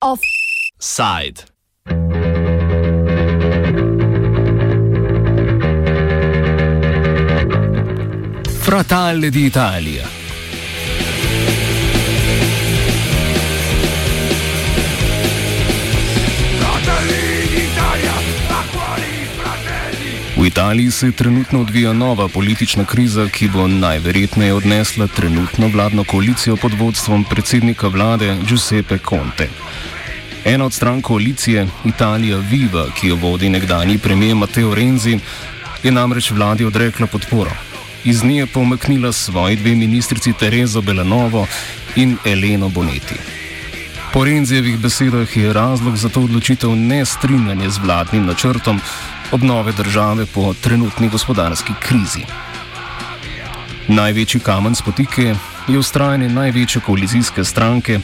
Off. Fratelli d'Italia Italiji se trenutno odvija nova politična kriza, ki bo najverjetneje odnesla trenutno vladno koalicijo pod vodstvom predsednika vlade Giuseppe Conte. Ena od stran koalicije, Italija Viva, ki jo vodi nekdani premijer Matteo Renzi, je namreč vladi odrekla podporo. Iz nje je pomaknila svoji dve ministrici Terezo Belanovo in Eleno Boneti. Po Renzijevih besedah je razlog za to odločitev nestrinjanje z vladnim načrtom, obnove države po trenutni gospodarski krizi. Največji kamen spotike je ustrajanje največje koalicijske stranke,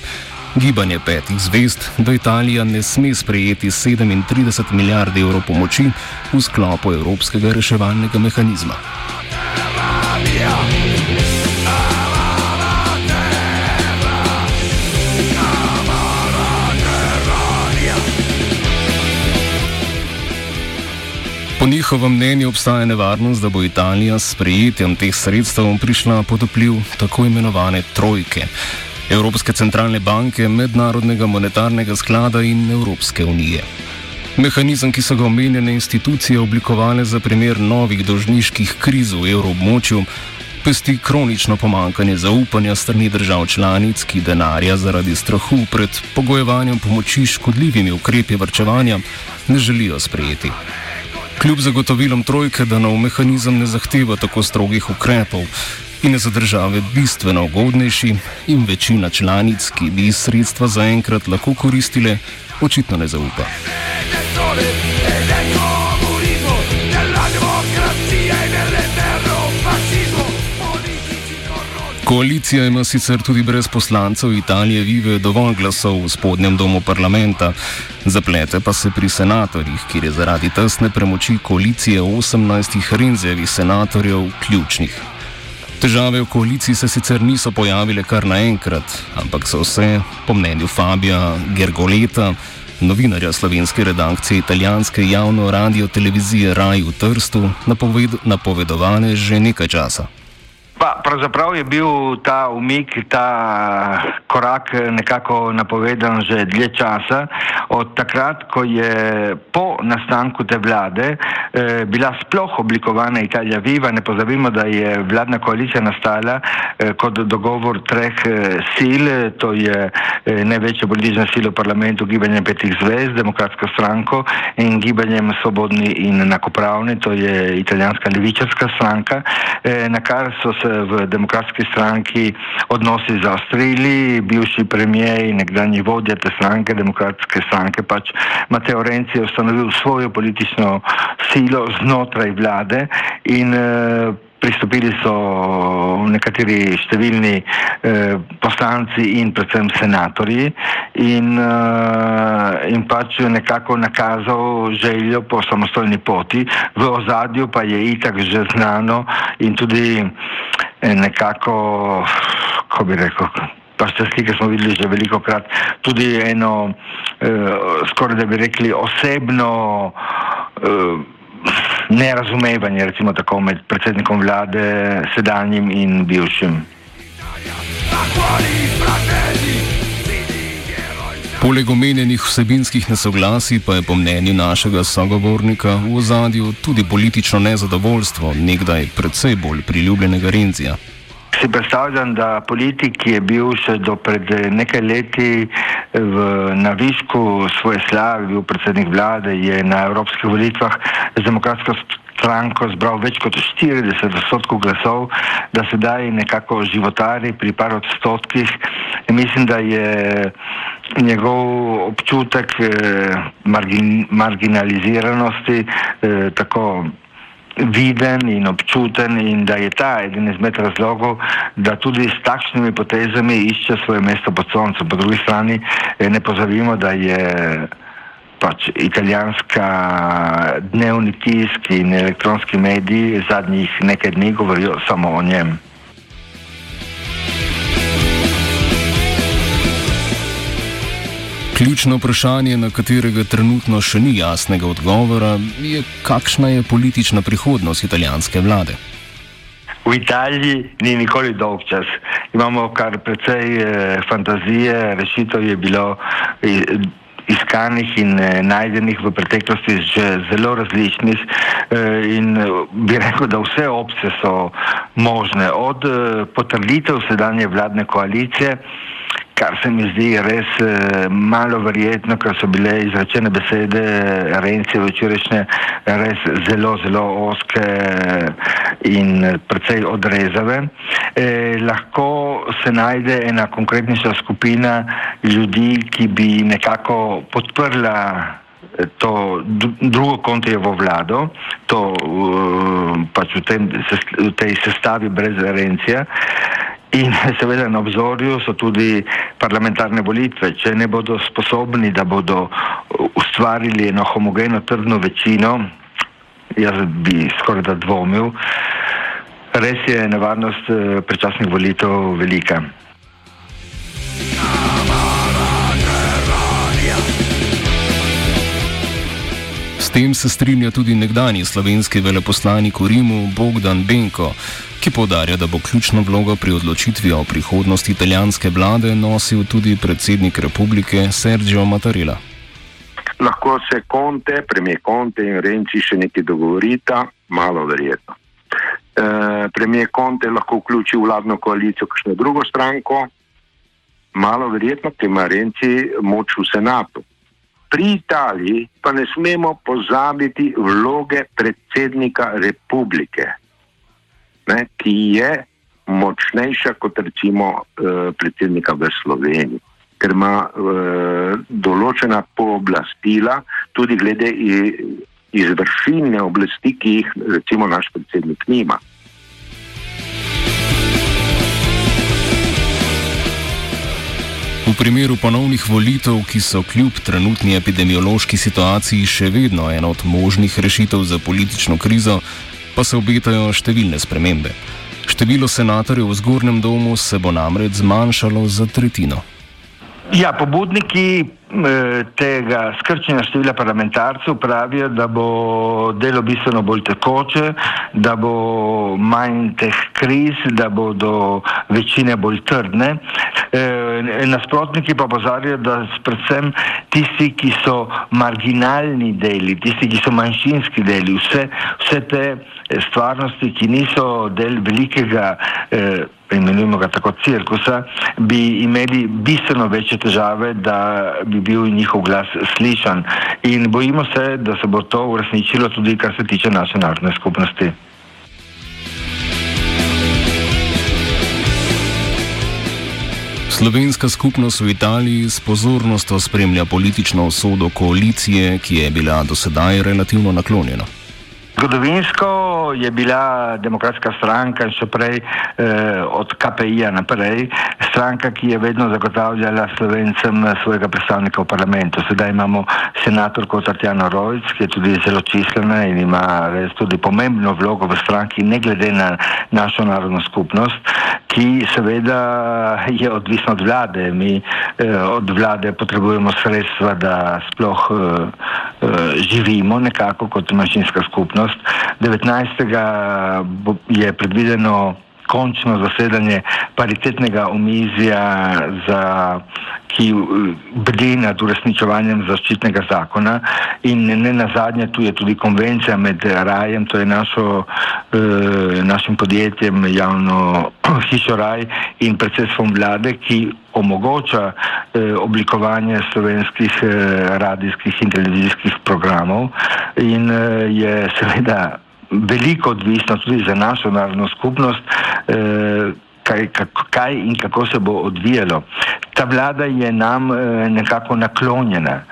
gibanje petih zvest, da Italija ne sme sprejeti 37 milijard evrov pomoči v sklopu Evropskega reševalnega mehanizma. Yeah. Njihovem mnenju obstaja nevarnost, da bo Italija s sprejetjem teh sredstev prišla pod vpliv tako imenovane trojke. Evropske centralne banke, Mednarodnega monetarnega sklada in Evropske unije. Mehanizem, ki so ga omenjene institucije oblikovane za primer novih dožniških kriz v evroobmočju, pesti kronično pomankanje zaupanja strani držav članic, ki denarja zaradi strahu pred pogojevanjem pomoči škodljivimi ukrepi vrčevanja ne želijo sprejeti. Kljub zagotovilom trojke, da nov mehanizem ne zahteva tako strogih ukrepov in je za države bistveno ugodnejši, in večina članic, ki bi sredstva zaenkrat lahko koristile, očitno ne zaupa. Koalicija ima sicer tudi brez poslancev Italije Vive dovolj glasov v spodnjem domu parlamenta, zaplete pa se pri senatorjih, kjer je zaradi tesne premoči koalicije 18 renzevih senatorjev ključnih. Težave v koaliciji se sicer niso pojavile kar naenkrat, ampak so vse, po mnenju Fabija Gergoleta, novinarja slovenske redakcije italijanske javno radio televizije Raj v Trstu, napoved napovedovane že nekaj časa. Pravzaprav je bil ta umik, ta korak nekako napovedan že dlje časa, od takrat, ko je po nastanku te vlade eh, bila sploh oblikovana Italija Viva. Ne pozabimo, da je vladna koalicija nastala eh, kot dogovor treh eh, sil, to je eh, največja politična sila v parlamentu, gibanjem petih zvezd, demokratsko stranko in gibanjem svobodni in enakopravni, to je italijanska levičarska stranka, eh, na kar so se v demokratski stranki odnosi zaostrili, bivši premijer in nekdanji vodja te stranke, demokratske stranke, pač Mateo Renzi je ustanovil svojo politično silo znotraj vlade in eh, Pristopili so nekateri številni eh, poslanci in predvsem senatorji in, eh, in pač nekako nakazal željo po samostojni poti. V ozadju pa je itak že znano in tudi eh, nekako, ko bi rekel, pa ste slike smo videli že veliko krat, tudi eno, eh, skoraj da bi rekli, osebno eh, nerazumevanje recimo tako med predsednikom vlade, sedanjim in bivšim. Poleg omenjenih vsebinskih nesoglasij pa je po mnenju našega sogovornika v ozadju tudi politično nezadovoljstvo nekdaj predvsej bolj priljubljenega Renzija. Si predstavljam, da politik, ki je bil še do pred nekaj leti v, na višku svoje slave, bil predsednik vlade, je na evropskih volitvah z demokratsko stranko zbral več kot 40 odstotkov glasov, da se daj nekako životari pri par odstotkih. Mislim, da je njegov občutek eh, margin, marginaliziranosti eh, tako viden in občuten in da je ta eden izmed razlogov, da tudi s takšnimi potezami išče svoje mesto pod soncem. Po drugi strani eh, ne pozabimo, da je pač italijanska dnevni tisk in elektronski mediji zadnjih nekaj dni govorijo samo o njem. Ključno vprašanje, na katerega trenutno še ni jasnega odgovora, je, kakšna je politična prihodnost italijanske vlade. V Italiji ni nikoli dolg čas. Imamo kar precej eh, fantazije, rešitev je bilo eh, iskanih in eh, najdenih v preteklosti že zelo različnih eh, in eh, bi rekel, da vse opcije so možne. Od potrditev sedanje vladne koalicije kar se mi zdi res eh, malo verjetno, ker so bile izrečene besede Renci včerajšnje res zelo, zelo oske in precej odrezave. Eh, lahko se najde ena konkretnejša skupina ljudi, ki bi nekako podprla eh, to drugo kontijevo vlado, to uh, pač v, tem, v tej sestavi brez Rencija. In seveda na obzorju so tudi parlamentarne volitve. Če ne bodo sposobni, da bodo ustvarili eno homogeno trdno večino, jaz bi skoraj da dvomil, res je nevarnost eh, predčasnih volitev velika. Tem se strinja tudi nekdani slovenski veleposlanik v Rimu Bogdan Benko ki podarja, da bo ključno vlogo pri odločitvi o prihodnosti italijanske vlade nosil tudi predsednik republike Sergio Mattarella. Lahko se Conte, premijer Conte in Renci še nekaj dogovorita, malo verjetno. E, premijer Conte lahko vključi vladno koalicijo kakšno drugo stranko, malo verjetno, ker ima Renci moč v senatu. Pri Italiji pa ne smemo pozabiti vloge predsednika republike ne, ki je močnejša kot recimo uh, predsednika v Sloveniji, ker ima uh, določena pooblastila tudi glede izvršilne oblasti, ki jih recimo naš predsednik nima. Primeru ponovnih volitev, ki so kljub trenutni epidemiološki situaciji še vedno ena od možnih rešitev za politično krizo, pa se obetajo številne spremembe. Število senatorjev v zgornjem domu se bo namreč zmanjšalo za tretjino. Ja, pobudniki tega skrčenja števila parlamentarcev pravijo, da bo delo bistveno bolj tekoče, da bo manj teh kriz, da bodo večine bolj trdne. E, nasprotniki pa pozarjajo, da predvsem tisti, ki so marginalni deli, tisti, ki so manjšinski deli, vse, vse te stvarnosti, ki niso del velikega. E, imenujemo ga tako cirkusa, bi imeli bistveno večje težave, da bi bil njihov glas slišan. In bojimo se, da se bo to uresničilo tudi, kar se tiče naše narodne skupnosti. Slovenska skupnost v Italiji s pozornostjo spremlja politično usodo koalicije, ki je bila do sedaj relativno naklonjena. Zgodovinsko je bila demokratska stranka, še prej eh, od KPI-ja naprej, stranka, ki je vedno zagotavljala slovencem svojega predstavnika v parlamentu. Sedaj imamo senatorko Tatjano Rojc, ki je tudi zelo čislena in ima res tudi pomembno vlogo v stranki, ne glede na našo narodno skupnost, ki seveda je odvisna od vlade. Mi eh, od vlade potrebujemo sredstva, da sploh eh, eh, živimo nekako kot manjšinska skupnost možnost. 19. je predvideno končno zasedanje paritetnega omizja, za, ki bdi nad uresničevanjem zaščitnega zakona. In ne na zadnje, tu je tudi konvencija med rajem, to je našo, eh, našim podjetjem javno hišo raj in predsedstvom vlade, ki omogoča eh, oblikovanje slovenskih eh, radijskih in televizijskih programov. In eh, je seveda veliko odvisno tudi za našo narodno skupnost, eh, kaj, kaj in kako se bo odvijalo. Ta vlada je nam eh, nekako naklonjena.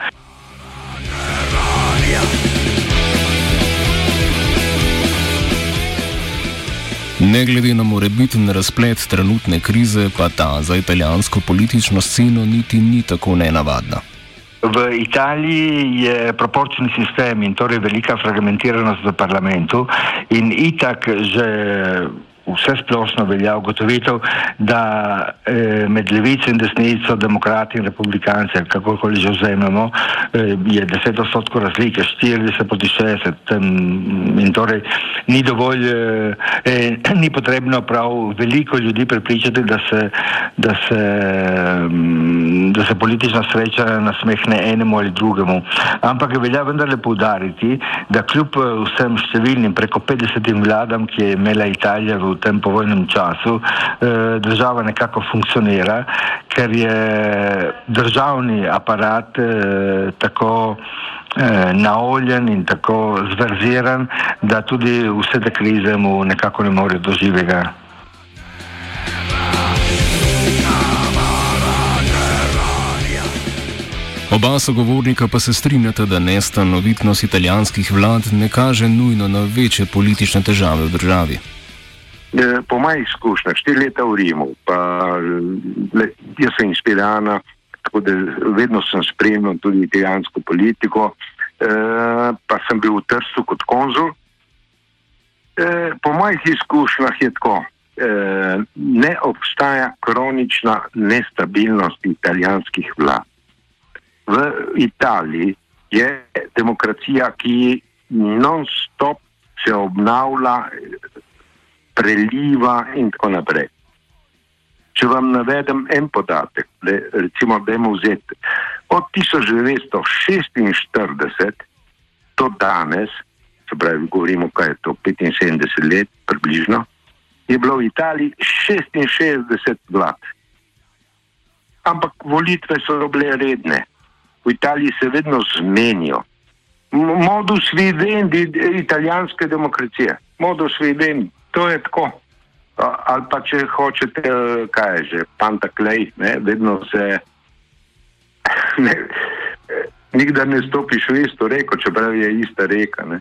Ne glede na morebiten razplet trenutne krize, pa ta za italijansko politično sceno niti ni tako nenavadna. V Italiji je proporčni sistem in torej velika fragmentiranost v parlamentu in itak že vse splošno velja ugotovitev, da eh, med levico in desnico, demokrati in republikanci, kakorkoli že vzamemo, eh, je 10 odstotkov razlike, 40 proti 60 tem, in torej ni dovolj, eh, eh, ni potrebno prav veliko ljudi prepričati, da se, da se, mm, da se politična sreča nasmehne enemu ali drugemu. Ampak velja vendarle poudariti, da kljub eh, vsem številnim preko 50 vladam, ki je imela Italija v tem povojnem času, eh, država nekako funkcionira, ker je državni aparat eh, tako eh, naoljen in tako zverziran, da tudi vse te krize mu nekako ne more doživega. Oba sogovornika pa se strinjata, da nestanovitnost italijanskih vlad ne kaže nujno na večje politične težave v državi. Eh, po mojih izkušnjah, štiri leta v Rimu, pa le, jaz sem inspirirana, tako da vedno sem spremljal tudi italijansko politiko, eh, pa sem bil v Trstu kot konzul. Eh, po mojih izkušnjah je tako, ne obstaja kronična nestabilnost italijanskih vlad. V Italiji je demokracija, ki non-stop se obnavlja preliva in tako naprej. Če vam navedem en podatek, le, recimo, da imamo vzeti od 1946 do danes, se pravi, govorimo, kaj je to 75 let, približno, je bilo v Italiji 66 vlad. Ampak volitve so bile redne. V Italiji se vedno zmenijo. Modus vivendi italijanske demokracije, modus vivendi to je tako. Ali pa če hočete, kaj je že, pantaklej, ne, vedno se. Ne, nikdar ne stopiš v isto reko, čeprav je ista reka. Ne.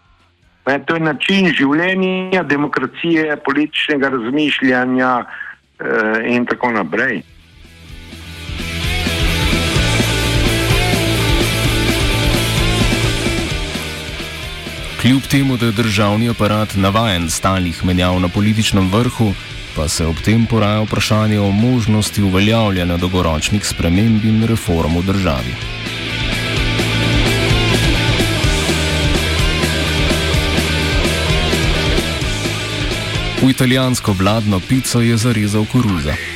Ne, to je način življenja, demokracije, političnega razmišljanja eh, in tako naprej. Kljub temu, da je državni aparat navajen stalnih menjav na političnem vrhu, pa se ob tem poraja vprašanje o možnosti uveljavljanja dolgoročnih sprememb in reform v državi. V italijansko vladno pico je zarezal koruza.